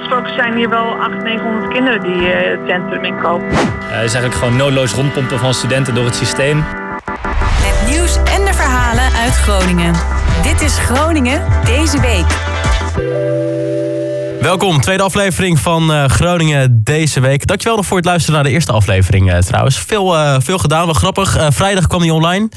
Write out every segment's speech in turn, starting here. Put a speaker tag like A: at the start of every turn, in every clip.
A: gesproken zijn hier wel 800, 900 kinderen die het centrum inkomen.
B: het is eigenlijk gewoon noodloos rondpompen van studenten door het systeem.
C: Het nieuws en de verhalen uit Groningen. Dit is Groningen deze week.
D: Welkom, tweede aflevering van uh, Groningen deze week. Dankjewel nog voor het luisteren naar de eerste aflevering uh, trouwens. Veel, uh, veel gedaan, wel grappig. vrijdag kwam die online.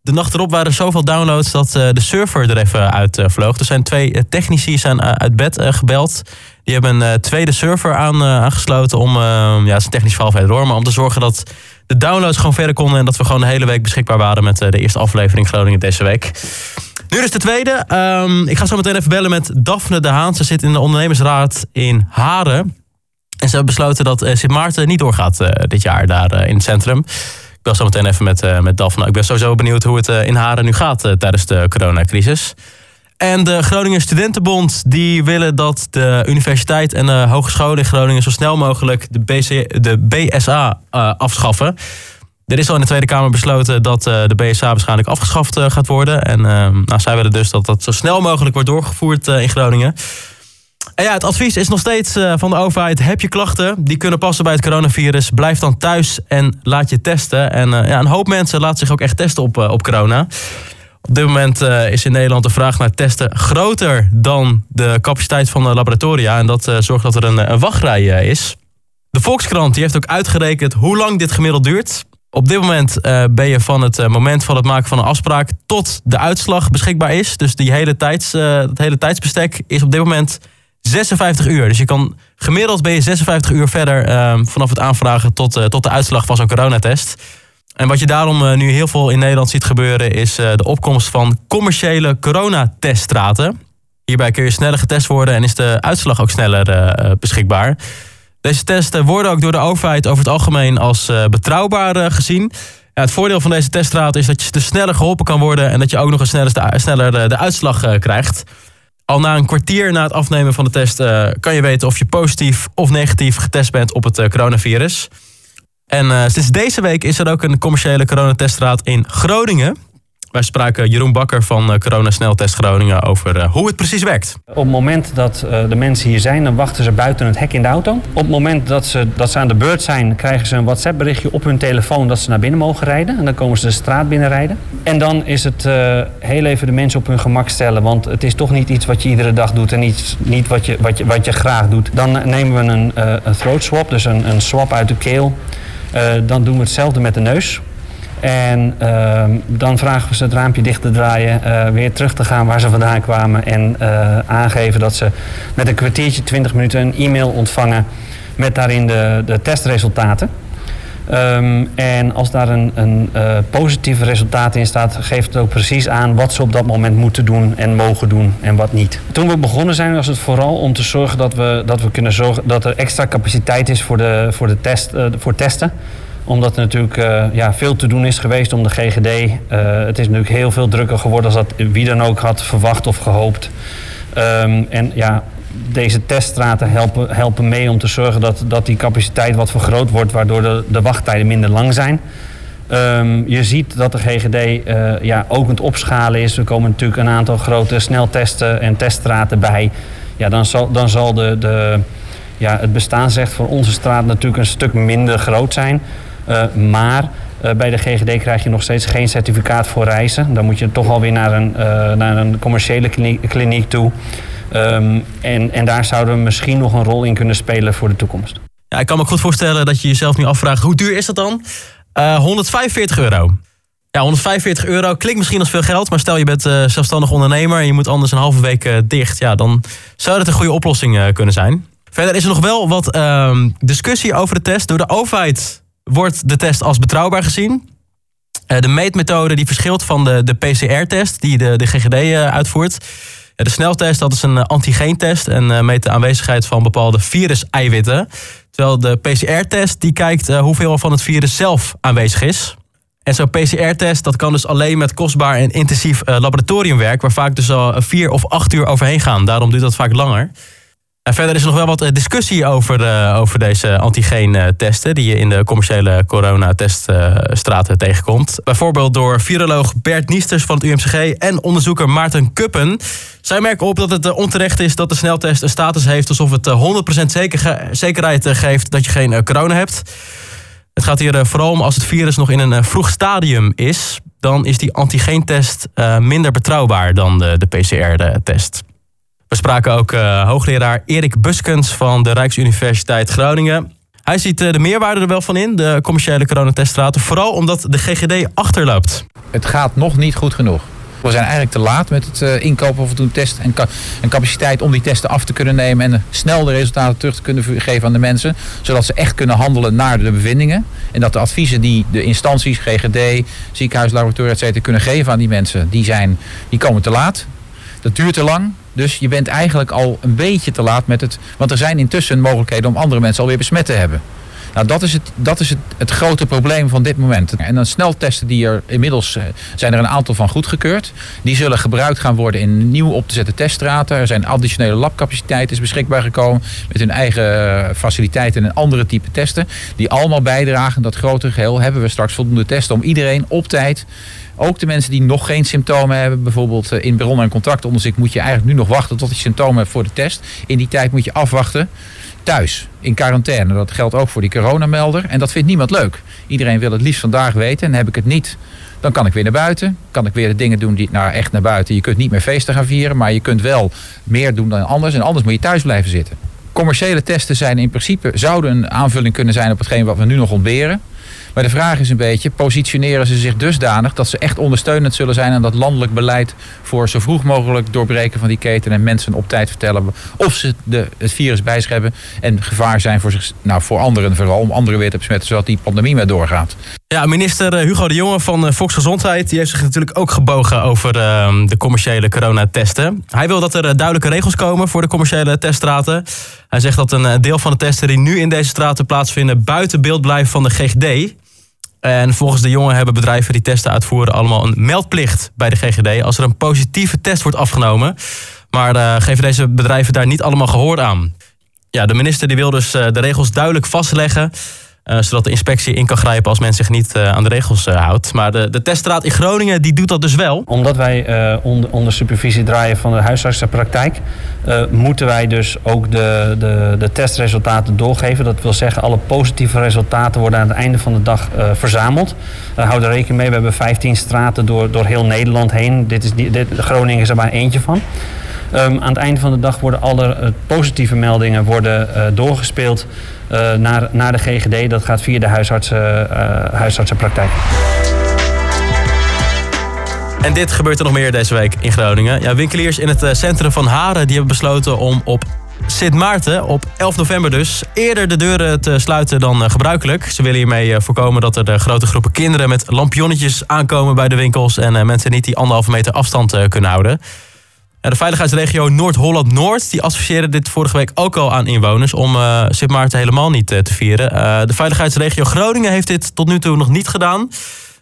D: De nacht erop waren er zoveel downloads dat de server er even uit vloog. Er zijn twee technici zijn uit bed gebeld. Die hebben een tweede server aan, aangesloten om, ja, het is technisch verhaal verder door, maar om te zorgen dat de downloads gewoon verder konden en dat we gewoon de hele week beschikbaar waren met de eerste aflevering Groningen deze week. Nu is de tweede. Ehm, ik ga zo meteen even bellen met Daphne de Haan. Ze zit in de ondernemersraad in Haren. En ze hebben besloten dat Sint Maarten niet doorgaat dit jaar daar in het centrum. Ik bel zo meteen even met, met Daphne. Ik ben sowieso benieuwd hoe het in Haren nu gaat tijdens de coronacrisis. En de Groningen Studentenbond die willen dat de universiteit en de hogescholen in Groningen zo snel mogelijk de, BC, de BSA afschaffen. Er is al in de Tweede Kamer besloten dat eh, de BSA waarschijnlijk afgeschaft eh, gaat worden. En nou, zij willen dus dat dat zo snel mogelijk wordt doorgevoerd eh, in Groningen. Ja, het advies is nog steeds van de overheid. Heb je klachten die kunnen passen bij het coronavirus? Blijf dan thuis en laat je testen. En ja, een hoop mensen laten zich ook echt testen op, op corona. Op dit moment is in Nederland de vraag naar testen groter dan de capaciteit van de laboratoria. En dat zorgt dat er een, wachtrij is. De Volkskrant heeft ook uitgerekend hoe lang dit gemiddeld duurt. Op dit moment ben je van het moment van het maken van een afspraak tot de uitslag beschikbaar is. Dus die hele tijds, het hele tijdsbestek is op dit moment 56 uur. Dus je kan gemiddeld ben je 56 uur verder vanaf het aanvragen tot, tot de uitslag van zo'n coronatest. En wat je daarom nu heel veel in Nederland ziet gebeuren is de opkomst van commerciële coronateststraten. Hierbij kun je sneller getest worden en is de uitslag ook sneller beschikbaar. Deze testen worden ook door de overheid over het algemeen als betrouwbaar gezien. Ja, het voordeel van deze teststraat is dat je dus sneller geholpen kan worden en dat je ook nog eens sneller de, sneller de, uitslag krijgt. Al na een kwartier na het afnemen van de test kan je weten of je positief of negatief getest bent op het coronavirus. En sinds deze week is er ook een commerciële coronateststraat in Groningen. Wij spraken Jeroen Bakker van uh, Corona Sneltest Groningen over uh, hoe het precies werkt.
E: Op het moment dat uh, de mensen hier zijn, dan wachten ze buiten het hek in de auto. Op het moment dat ze, dat ze aan de beurt zijn, krijgen ze een WhatsApp berichtje op hun telefoon dat ze naar binnen mogen rijden. En dan komen ze de straat binnenrijden. En dan is het heel even de mensen op hun gemak stellen. Want het is toch niet iets wat je iedere dag doet en iets, niet wat je, wat, je, wat je graag doet. Dan nemen we een, een throat swap, dus een, een swap uit de keel. dan doen we hetzelfde met de neus. En uh, dan vragen we ze het raampje dicht te draaien, uh, weer terug te gaan waar ze vandaan kwamen en uh, aangeven dat ze met een kwartiertje, 20 minuten een e-mail ontvangen met daarin de, de testresultaten. Um, en als daar een, een uh, positief resultaat in staat, geeft het ook precies aan wat ze op dat moment moeten doen en mogen doen en wat niet. Toen we begonnen zijn, was het vooral om te zorgen dat we, dat we kunnen zorgen dat er extra capaciteit is voor, de, voor, de test, voor testen omdat er natuurlijk uh, ja, veel te doen is geweest om de GGD. Uh, het is natuurlijk heel veel drukker geworden dan dat wie dan ook had verwacht of gehoopt. Um, en ja, deze teststraten helpen, helpen mee om te zorgen dat, dat die capaciteit wat vergroot wordt, waardoor de, de wachttijden minder lang zijn. Um, je ziet dat de GGD eh, ja, ook aan het opschalen is. Er komen natuurlijk een aantal grote sneltesten en teststraten bij. Ja, dan zal, dan zal de, de, ja, het bestaansrecht voor onze straat natuurlijk een stuk minder groot zijn. Uh, maar uh, bij de GGD krijg je nog steeds geen certificaat voor reizen. Dan moet je toch alweer naar een, uh, naar een commerciële kliniek, toe. Um, en, en daar zouden we misschien nog een rol in kunnen spelen voor de toekomst.
D: Ja, ik kan me goed voorstellen dat je jezelf nu afvraagt: hoe duur is dat dan? 145 euro. Ja, 145 euro klinkt misschien als veel geld, maar stel je bent zelfstandig ondernemer en je moet anders een halve week dicht. Ja, dan zou dat een goede oplossing kunnen zijn. Verder is er nog wel wat ehm, discussie over de test. Door de overheid wordt de test als betrouwbaar gezien. Uh, de meetmethode die verschilt van de, de PCR-test die de, de GGD uh, uitvoert. de sneltest dat is een antigeentest en meet de aanwezigheid van bepaalde virus-eiwitten. Terwijl de PCR-test die kijkt hoeveel van het virus zelf aanwezig is. En zo'n PCR-test dat kan dus alleen met kostbaar en intensief laboratoriumwerk, waar vaak dus al vier of acht uur overheen gaan. Daarom duurt dat vaak langer. Verder is er nog wel wat discussie over, over deze antigeen-testen... die je in de commerciële coronateststraten tegenkomt. Bijvoorbeeld door viroloog Bert Niesters van het UMCG... en onderzoeker Maarten Kuppen. Zij merken op dat het onterecht is dat de sneltest een status heeft... alsof het 100% zeker, zekerheid geeft dat je geen corona hebt... Het gaat hier vooral om als het virus nog in een vroeg stadium is dan is die antigeentest minder betrouwbaar dan de, de PCR-test. We spraken ook uh, hoogleraar Erik Buskens van de Rijksuniversiteit Groningen. Hij ziet uh, de meerwaarde er wel van in, de commerciële coronateststraten. Vooral omdat de GGD achterloopt.
F: Het gaat nog niet goed genoeg. We zijn eigenlijk te laat met het uh, inkopen van voldoende test en, en, capaciteit om die testen af te kunnen nemen en snel de resultaten terug te kunnen geven aan de mensen. Zodat ze echt kunnen handelen naar de bevindingen. En dat de adviezen die de instanties, GGD, ziekenhuislaboratoria, etc. kunnen geven aan die mensen, die, zijn, die komen te laat. Dat duurt te lang. Dus je bent eigenlijk al een beetje te laat met het. Want er zijn intussen mogelijkheden om andere mensen alweer besmet te hebben. Nou, dat is, het, dat is het, het grote probleem van dit moment. En dan sneltesten die er inmiddels eh, zijn er een aantal van goedgekeurd. Die zullen gebruikt gaan worden in nieuw op te zetten teststraten. Er zijn additionele labcapaciteiten beschikbaar gekomen met hun eigen eh, faciliteiten en andere type testen. Die allemaal bijdragen. Dat grote geheel hebben we straks voldoende testen om iedereen op tijd ook de mensen die nog geen symptomen hebben, bijvoorbeeld eh, in bron- en contactonderzoek, moet je eigenlijk nu nog wachten tot je symptomen hebt voor de test. In die tijd moet je afwachten thuis in quarantaine. Dat geldt ook voor die coronamelder. En dat vindt niemand leuk. Iedereen wil het liefst vandaag weten. En heb ik het niet, dan kan ik weer naar buiten. Kan ik weer de dingen doen die nou echt naar buiten. Je kunt niet meer feesten gaan vieren, maar je kunt wel meer doen dan anders. En anders moet je thuis blijven zitten. Commerciële testen zijn in principe zouden een aanvulling kunnen zijn op hetgeen wat we nu nog ontberen. Maar de vraag is een beetje, positioneren ze zich dusdanig dat ze echt ondersteunend zullen zijn aan dat landelijk beleid voor zo vroeg mogelijk doorbreken van die keten en mensen op tijd vertellen of ze de, het virus bij en gevaar zijn voor, zich, nou, voor anderen vooral, om anderen weer te besmetten, zodat die pandemie maar doorgaat.
D: Ja, minister eh, Hugo de Jonge van eh, Volksgezondheid die heeft zich natuurlijk ook gebogen over uh, de commerciële coronatesten. Hij wil dat er duidelijke regels komen voor de commerciële teststraten. Hij zegt dat een deel van de testen die nu in deze straten plaatsvinden buiten beeld blijven van de GGD. En volgens de jongen hebben bedrijven die testen uitvoeren allemaal een meldplicht bij de GGD als er een positieve test wordt afgenomen. Maar geven deze bedrijven daar niet allemaal gehoor aan. Ja, de minister die wil dus de regels duidelijk vastleggen. Uh, zodat de inspectie in kan grijpen als men zich niet uh, aan de regels uh, houdt. Maar de, de teststraat in Groningen die doet dat dus wel.
E: Omdat wij onder, onder, supervisie draaien van de huisartsenpraktijk... moeten wij dus ook de, de, de, testresultaten doorgeven. Dat wil zeggen, alle positieve resultaten worden aan het einde van de dag verzameld. houd er rekening mee, we hebben 15 straten door, door heel Nederland heen. Dit is dit, Groningen is er maar eentje van. Um, aan het einde van de dag worden alle positieve meldingen worden, doorgespeeld uh, naar, naar de GGD. Dat gaat via de huisartsen, huisartsenpraktijk.
D: En dit gebeurt er nog meer deze week in Groningen. Ja, winkeliers in het eh, centrum van Haren die hebben besloten om op Sint Maarten, op 11 november dus, eerder de deuren te sluiten dan gebruikelijk. Ze willen hiermee voorkomen dat er grote groepen kinderen met lampionnetjes aankomen bij de winkels en mensen niet die anderhalve meter afstand kunnen houden. De veiligheidsregio Noord-Holland-Noord die adviseerde dit vorige week ook al aan inwoners om uh, Sint Maarten helemaal niet uh, te vieren. Uh, de veiligheidsregio Groningen heeft dit tot nu toe nog niet gedaan.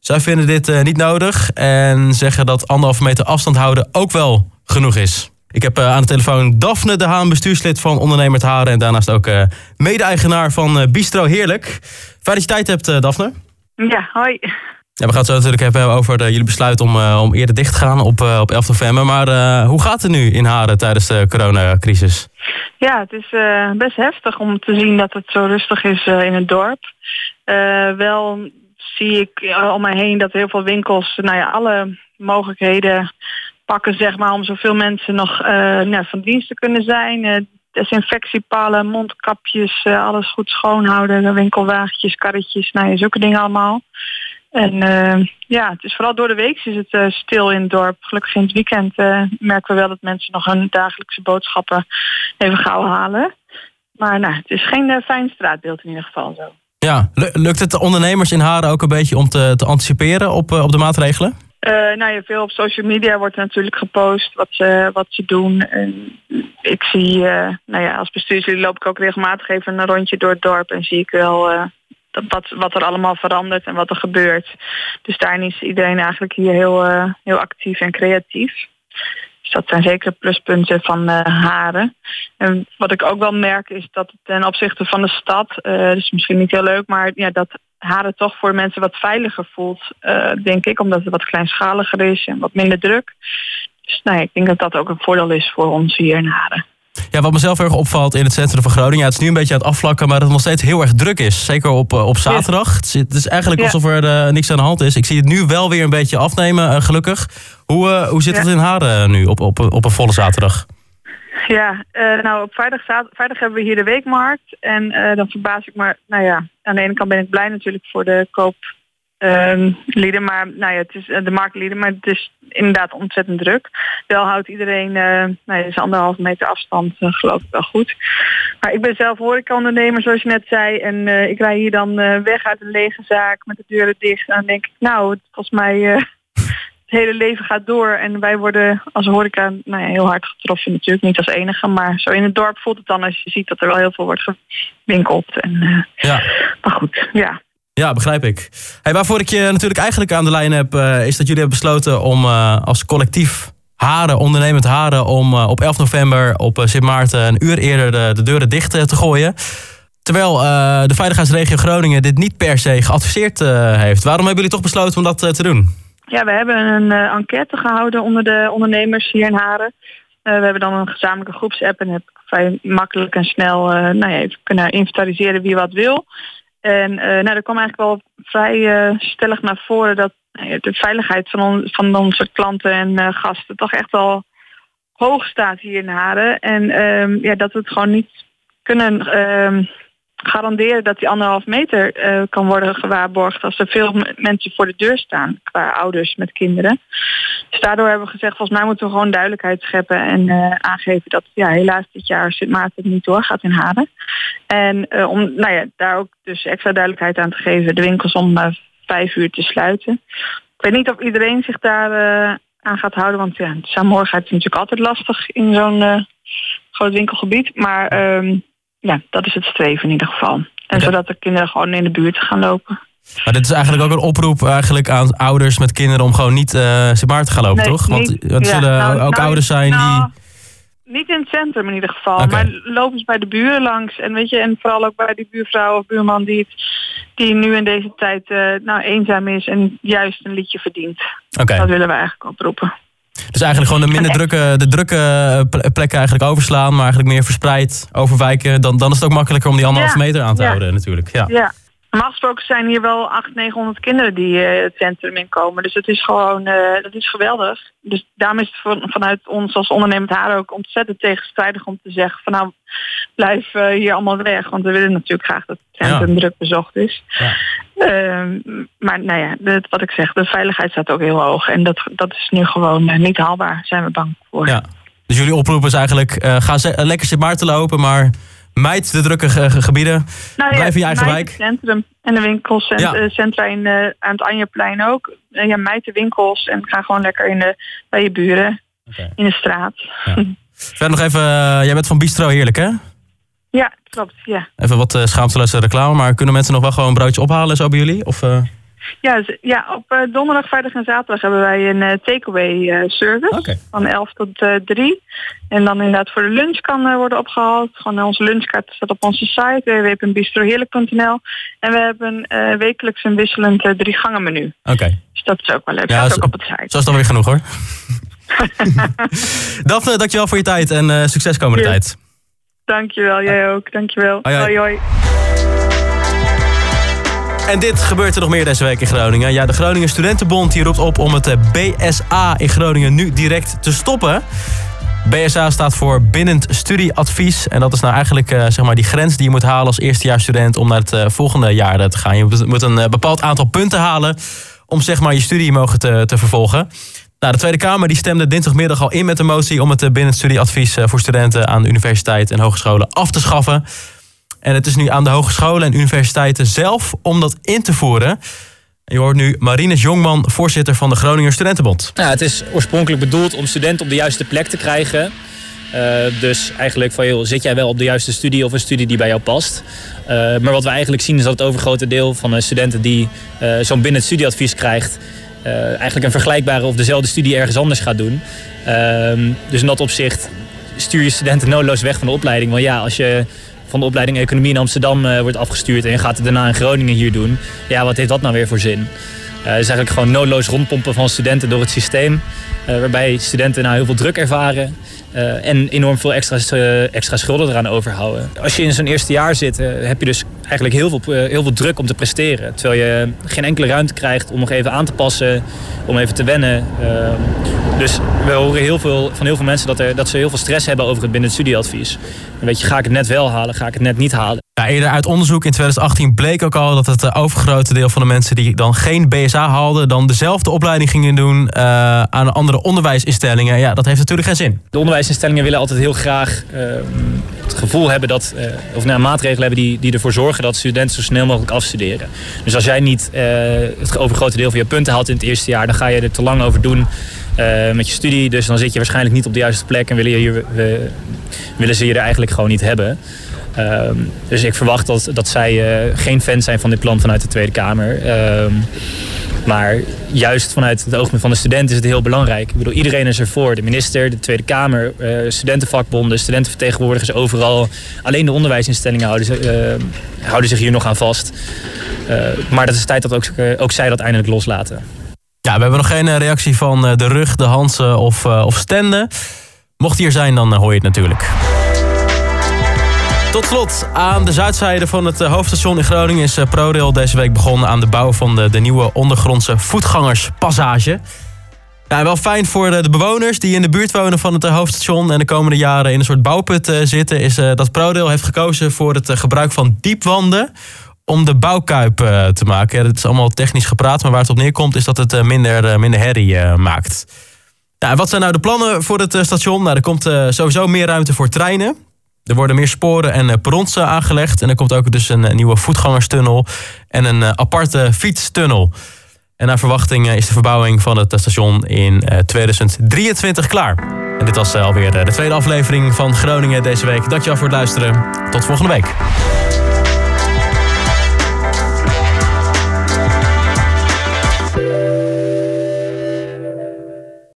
D: Zij vinden dit niet nodig en zeggen dat anderhalve meter afstand houden ook wel genoeg is. Ik heb aan de telefoon Daphne de Haan, bestuurslid van het Haren en daarnaast ook mede-eigenaar van Bistro Heerlijk. Fijn dat je tijd hebt, Daphne.
A: Ja, hoi.
D: We gaan het zo natuurlijk hebben over de, jullie besluit om, uh, om eerder dicht te gaan op, uh, op 11 november. Maar hoe gaat het nu in Haren tijdens de coronacrisis?
A: Ja, het is best heftig om te zien dat het zo rustig is in het dorp. wel zie ik om mij heen dat heel veel winkels nou ja, alle mogelijkheden pakken zeg maar, om zoveel mensen nog nou, van dienst te kunnen zijn. desinfectiepalen, mondkapjes, alles goed schoonhouden, winkelwagentjes, karretjes, nou ja, zulke dingen allemaal. En uh, ja, het is vooral door de week is het uh, stil in het dorp. Gelukkig in het weekend uh, merken we wel dat mensen nog hun dagelijkse boodschappen even gauw halen. Maar nou, het is geen fijn straatbeeld in ieder geval zo.
D: Ja, lukt het de ondernemers in Haren ook een beetje om te, te anticiperen op, op de maatregelen?
A: nou ja, veel op social media wordt natuurlijk gepost wat ze, wat ze doen. En ik zie, nou ja, als bestuurslid loop ik ook regelmatig even een rondje door het dorp en zie ik wel wat, wat er allemaal verandert en wat er gebeurt. Dus daarin is iedereen eigenlijk hier heel, uh, heel actief en creatief. Dus dat zijn zeker pluspunten van uh, Haren. En wat ik ook wel merk is dat het ten opzichte van de stad, uh, dus misschien niet heel leuk, maar ja, dat Haren toch voor mensen wat veiliger voelt, denk ik, omdat het wat kleinschaliger is en wat minder druk. Dus nou ja, ik denk dat dat ook een voordeel is voor ons hier in Haren.
D: Ja, wat mezelf erg opvalt in het centrum van Groningen... Ja, het is nu een beetje aan het afvlakken, maar dat het nog steeds heel erg druk is. Zeker op, op zaterdag. Het is eigenlijk alsof er uh, niks aan de hand is. Ik zie het nu wel weer een beetje afnemen, uh, gelukkig. Hoe, uh, hoe zit het in Haren nu op, op, op een volle zaterdag?
A: Ja, nou op vrijdag, vrijdag hebben we hier de weekmarkt. En dan verbaas ik me, nou ja, aan de ene kant ben ik blij natuurlijk voor de koop Um, lieden, maar nou ja, het is de marktlieden, maar het is inderdaad ontzettend druk. Wel houdt iedereen, uh, nou ja, is anderhalf meter afstand, uh, geloof ik wel goed. Maar ik ben zelf horecaondernemer, zoals je net zei, en uh, ik rij hier dan weg uit een lege zaak met de deuren dicht. En dan denk ik, nou, volgens mij het hele leven gaat door en wij worden als horeca nou ja, heel hard getroffen natuurlijk, niet als enige, maar zo in het dorp voelt het dan als je ziet dat er wel heel veel wordt gewinkeld. En, ja. Maar goed, ja.
D: Ja, begrijp ik. Hey, waarvoor ik je natuurlijk eigenlijk aan de lijn heb, uh, is dat jullie hebben besloten om uh, als collectief Haren, ondernemend Haren, om uh, op 11 november op Sint Maarten een uur eerder de, de deuren dicht te gooien. Terwijl de veiligheidsregio Groningen dit niet per se geadviseerd heeft. Waarom hebben jullie toch besloten om dat te doen?
A: Ja, we hebben een enquête gehouden onder de ondernemers hier in Haren. we hebben dan een gezamenlijke groepsapp en heb vrij makkelijk en snel nou ja, kunnen inventariseren wie wat wil. En uh, nou, er kwam eigenlijk wel vrij uh, stellig naar voren dat uh, de veiligheid van, van onze klanten en gasten toch echt wel hoog staat hier in Haren. En ehm, ja, dat we het gewoon niet kunnen ehm, garanderen dat die anderhalf meter kan worden gewaarborgd als er veel mensen voor de deur staan, qua ouders met kinderen. Dus daardoor hebben we gezegd, volgens mij moeten we gewoon duidelijkheid scheppen en aangeven dat ja, helaas dit jaar Sint Maarten niet doorgaat in Haren. En uh, om nou ja, daar ook dus extra duidelijkheid aan te geven, de winkels om vijf uur te sluiten. Ik weet niet of iedereen zich daar aan gaat houden, want ja, saamhorigheid is natuurlijk altijd lastig in zo'n groot winkelgebied. Maar um, ja, dat is het streven in ieder geval. En zodat de kinderen gewoon in de buurt gaan lopen.
D: Maar dit is eigenlijk ook een oproep eigenlijk aan ouders met kinderen om gewoon niet uh, Sint Maarten te gaan lopen,
A: nee,
D: toch? Want,
A: niet,
D: er
A: ja,
D: zullen
A: nou,
D: ook
A: nou,
D: ouders zijn
A: nou,
D: die...
A: Niet in het centrum in ieder geval, maar lopen eens bij de buren langs. En weet je, en vooral ook bij die buurvrouw of buurman die, het, die nu in deze tijd eh, nou, eenzaam is en juist een liedje verdient.
D: Oké.
A: Dat willen we eigenlijk oproepen.
D: Dus eigenlijk gewoon de minder drukke, de drukke ple- plekken eigenlijk overslaan, maar eigenlijk meer verspreid overwijken. Dan, dan is het ook makkelijker om die anderhalve
A: Ja,
D: meter aan te
A: ja.
D: houden natuurlijk. Ja.
A: Ja. Normaal gesproken zijn hier wel 800, 900 kinderen die eh, het centrum inkomen. Dus het is gewoon, eh, dat is geweldig. Dus daarom is het van, vanuit ons als ondernemend haar ook ontzettend tegenstrijdig om te zeggen van nou blijf eh, hier allemaal weg. Want we willen natuurlijk graag dat het centrum
D: Ja.
A: druk bezocht is.
D: Ja.
A: Ehm, maar nou ja, dat, wat ik zeg, de veiligheid staat ook heel hoog. En dat, dat is nu gewoon niet haalbaar, zijn we bang voor.
D: Ja. Dus jullie oproep is eigenlijk, ga ze- lekker Sint Maarten lopen, maar mijd de drukke ge- ge- gebieden.
A: Nou
D: Blijf in je eigen
A: mijt
D: wijk.
A: Het centrum en de winkels en
D: Ja.
A: eh, in, aan het Anjeplein ook. Eh, ja, mijt de winkels en ga gewoon lekker in de, bij je buren in de straat.
D: Verder nog even, eh, jij bent van Bistro Heerlijk hè?
A: Ja, klopt. Ja,
D: Even wat uh, schaamteloze reclame, maar kunnen mensen nog wel gewoon een broodje ophalen en zo bij jullie? Of,
A: ja, ja op eh, donderdag, vrijdag en zaterdag hebben wij een eh, takeaway eh, service. Van 11 tot eh 3. En dan inderdaad voor de lunch kan worden opgehaald. Gewoon onze lunchkaart staat op onze site www.bistroheerlijk.nl. En we hebben eh, wekelijks een wisselend eh, drie gangen menu.
D: Oké,
A: Dus dat is ook wel leuk.
D: Ja,
A: staat ook op het site.
D: zo is dan weer genoeg hoor. Daphne, dankjewel voor je tijd en succes komende tijd.
A: Dankjewel, jij ook. Dankjewel.
D: Hoi, hoi.
A: hoi.
D: En dit gebeurt er nog meer deze week in Groningen. Ja, de Groningen Studentenbond die roept op om het eh, BSA in Groningen nu direct te stoppen. BSA staat voor Bindend Studieadvies. En dat is nou eigenlijk eh, zeg maar die grens die je moet halen als eerstejaarsstudent om naar het eh, volgende jaar te gaan. Je moet- een bepaald aantal punten halen om zeg maar je studie mogen te, te vervolgen. Nou, de Tweede Kamer die stemde dinsdagmiddag al in met de motie om het bindend studieadvies voor studenten aan universiteiten en hogescholen af te schaffen. En het is nu aan de hogescholen en universiteiten zelf om dat in te voeren. En je hoort nu Marines Jongman, voorzitter van de Groninger Studentenbond.
B: Nou, het is oorspronkelijk bedoeld om studenten op de juiste plek te krijgen. Eh, dus eigenlijk van, joh, zit jij wel op de juiste studie of een studie die bij jou past? Eh, maar wat we eigenlijk zien is dat het overgrote deel van de studenten die eh, zo'n binnen studieadvies krijgt, eigenlijk een vergelijkbare of dezelfde studie ergens anders gaat doen. Ehm, dus in dat opzicht stuur je studenten noodloos weg van de opleiding. Want ja, als je van de opleiding Economie in Amsterdam uh, wordt afgestuurd en je gaat het daarna in Groningen hier doen. Ja, wat heeft dat nou weer voor zin? Uh, het is eigenlijk gewoon noodloos rondpompen van studenten door het systeem. Uh, waarbij studenten nou heel veel druk ervaren. En enorm veel extra, extra schulden eraan overhouden. Als je in zo'n eerste jaar zit, heb je dus eigenlijk heel veel, heel veel druk om te presteren. Terwijl je geen enkele ruimte krijgt om nog even aan te passen, om even te wennen. dus we horen heel veel, van heel veel mensen dat, er, dat ze heel veel stress hebben over het binnen het studieadvies. En weet je, ga ik het net wel halen, ga ik het net niet halen?
D: Ja, eerder uit onderzoek in 2018 bleek ook al dat het overgrote deel van de mensen die dan geen BSA haalden, dan dezelfde opleiding gingen doen aan andere onderwijsinstellingen. Ja, dat heeft natuurlijk geen zin.
B: De onderwijsinstellingen willen altijd heel graag uh, het gevoel hebben dat, uh, of nou, maatregelen hebben die, die ervoor zorgen dat studenten zo snel mogelijk afstuderen. Dus als jij niet het overgrote deel van je punten haalt in het eerste jaar, dan ga je er te lang over doen met je studie. Dus dan zit je waarschijnlijk niet op de juiste plek en willen, je, willen ze je er eigenlijk gewoon niet hebben. Ehm, dus ik verwacht dat, dat zij geen fan zijn van dit plan vanuit de Tweede Kamer. Ehm, maar juist vanuit het oogpunt van de student is het heel belangrijk. Ik bedoel, iedereen is ervoor. De minister, de Tweede Kamer, studentenvakbonden, studentenvertegenwoordigers overal. Alleen de onderwijsinstellingen houden, houden zich hier nog aan vast. Maar dat is tijd dat ook, ook zij dat eindelijk loslaten.
D: Ja, we hebben nog geen reactie van de Rug, de Hansen of, of Stende. Mocht hier zijn, dan hoor je het natuurlijk. Tot slot, aan de zuidzijde van het eh, hoofdstation in Groningen is eh, ProRail deze week begonnen aan de bouw van de, de nieuwe ondergrondse voetgangerspassage. Wel fijn voor de, bewoners die in de buurt wonen van het eh, hoofdstation en de komende jaren in een soort bouwput zitten, is dat ProRail heeft gekozen voor het gebruik van diepwanden om de bouwkuip te maken. Ja, dat is allemaal technisch gepraat, maar waar het op neerkomt is dat het minder, minder herrie maakt. Ja, wat zijn nou de plannen voor het station? Nou, er komt sowieso meer ruimte voor treinen. Er worden meer sporen en perrons aangelegd. En er komt ook dus een nieuwe voetgangerstunnel en een aparte fietstunnel. En naar verwachting is de verbouwing van het station in 2023 klaar. En dit was alweer de tweede aflevering van Groningen deze week. Dankjewel voor het luisteren. Tot volgende week.